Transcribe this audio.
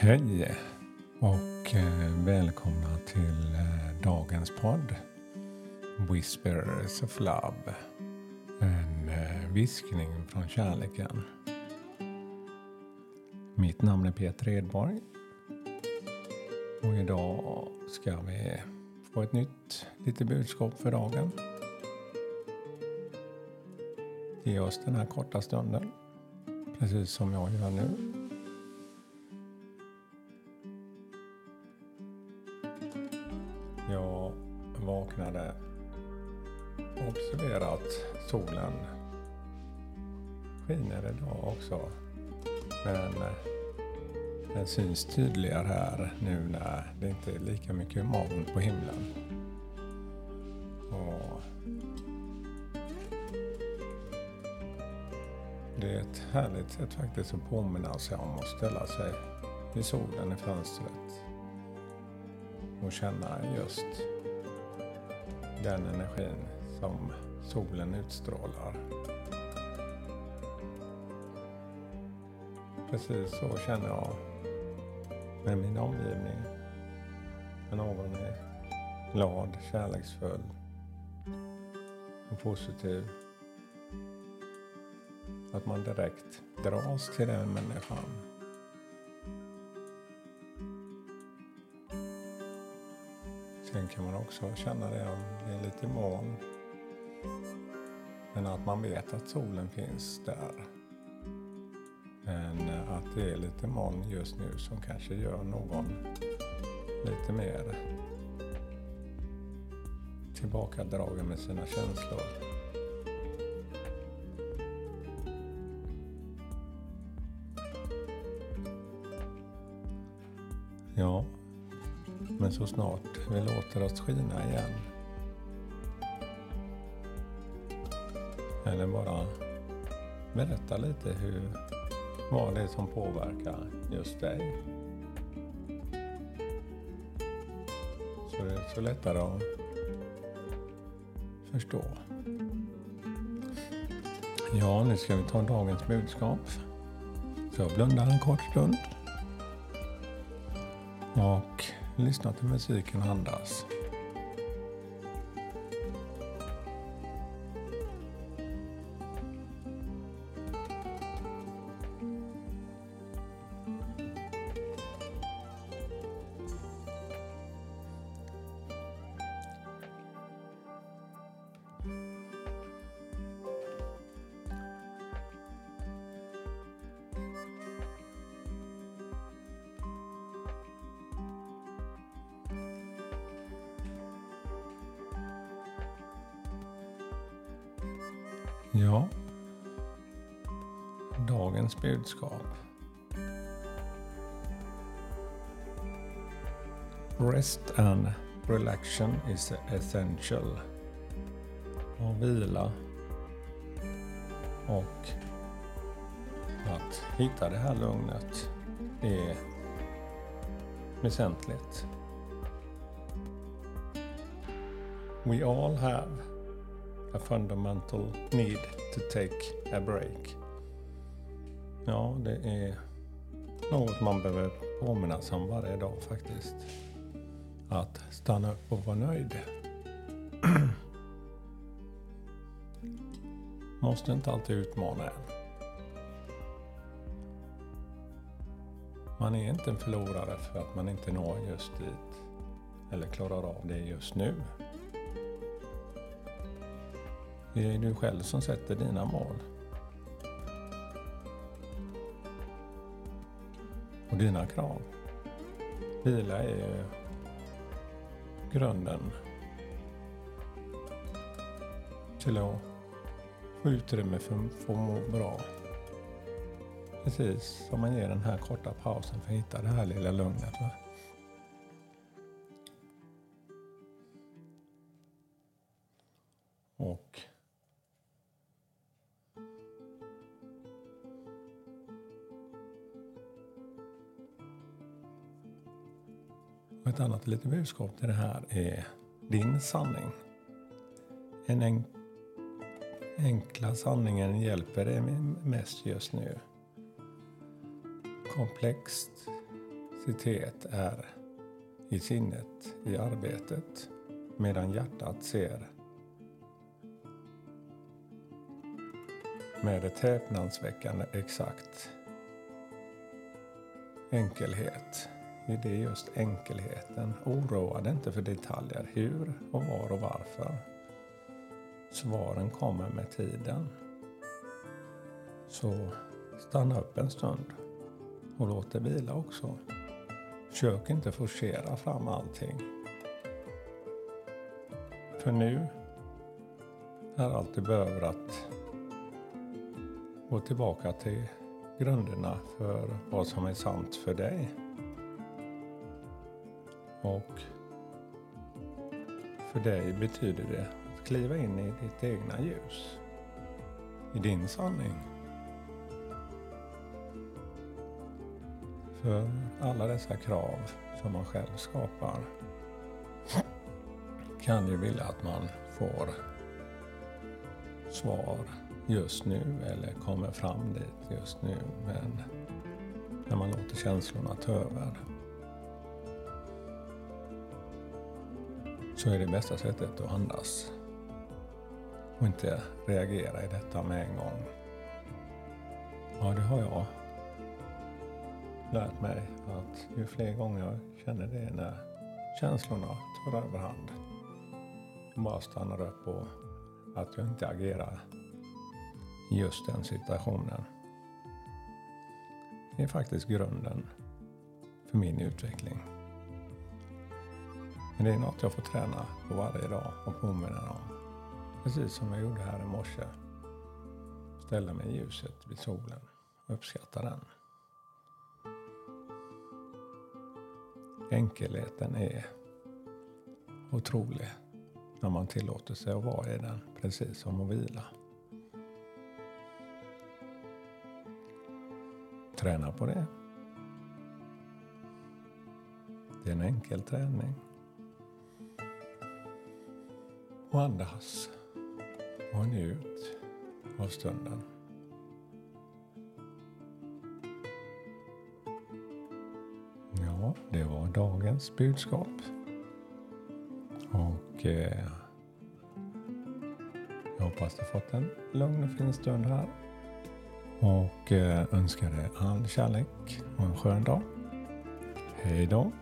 Hej och eh, välkomna till eh, dagens podd Whispers of Love. En eh, viskning från kärleken. Mitt namn är Peter Edborg. Och idag ska vi få ett nytt litet budskap för dagen. Ge oss den här korta stunden. Precis som jag gör nu. Vaknade och observerade att solen skiner idag också. Men eh, den syns tydligare här nu när det inte är lika mycket moln på himlen. Och det är ett härligt sätt faktiskt att påminna sig om att ställa sig vid solen i fönstret och känna just den energin som solen utstrålar. Precis så känner jag med min omgivning. När någon är glad, kärleksfull och positiv. Att man direkt dras till den människan. Sen kan man också känna det om det är lite moln. Men att man vet att solen finns där. Men eh, att det är lite moln just nu som kanske gör någon lite mer tillbakadragen med sina känslor. Men så snart vi låter oss skina igen. Eller bara berätta lite hur, vad det är som påverkar just dig. Så det är så lättare att förstå. Ja, nu ska vi ta dagens budskap. Så jag blundar en kort stund. Och lyssna till musiken och andas. Ja, dagens budskap. Rest and relaxation is essential. Och vila och att hitta det här lugnet är väsentligt. We all have a fundamental need to take a break. Ja, det är något man behöver påminna sig om varje dag faktiskt. Att stanna upp och vara nöjd. Måste inte alltid utmana en. Man är inte en förlorare för att man inte når just dit. Eller klarar av det just nu. Det är du själv som sätter dina mål. Och dina krav. Vila är grunden till att få utrymme för att få må bra. Precis som man ger den här korta pausen för att hitta det här lilla lugnet. Va? Och Och ett annat litet budskap till det här är din sanning. En enk enkla sanningen hjälper dig mest just nu. Komplexitet är i sinnet, i arbetet, medan hjärtat ser med ett häpnadsväckande exakt enkelhet. Det är just enkelheten. Oroa dig inte för detaljer. Hur och var och varför. Svaren kommer med tiden. Så stanna upp en stund och låt det vila också. Försök inte forcera fram allting. För nu är allt du behöver att gå tillbaka till grunderna för vad som är sant för dig. Och för dig betyder det att kliva in i ditt egna ljus. I din sanning. För alla dessa krav som man själv skapar kan ju vilja att man får svar just nu eller kommer fram dit just nu. Men när man låter känslorna ta över så är det bästa sättet att andas och inte reagera i detta med en gång. Ja, det har jag lärt mig att ju fler gånger jag känner det när känslorna tar överhand och bara stannar upp och att jag inte agerar i just den situationen. Det är faktiskt grunden för min utveckling. Men det är något jag får träna på varje dag och påminna om. Precis som jag gjorde här i morse. Ställa mig i ljuset vid solen och uppskatta den. Enkelheten är otrolig när man tillåter sig att vara i den, precis som att vila. Träna på det. Det är en enkel träning. Och andas och njut av stunden. Ja, det var dagens budskap. Och eh, jag hoppas du fått en lugn och fin stund här. Och eh, önskar dig all kärlek och en skön dag. Hej då!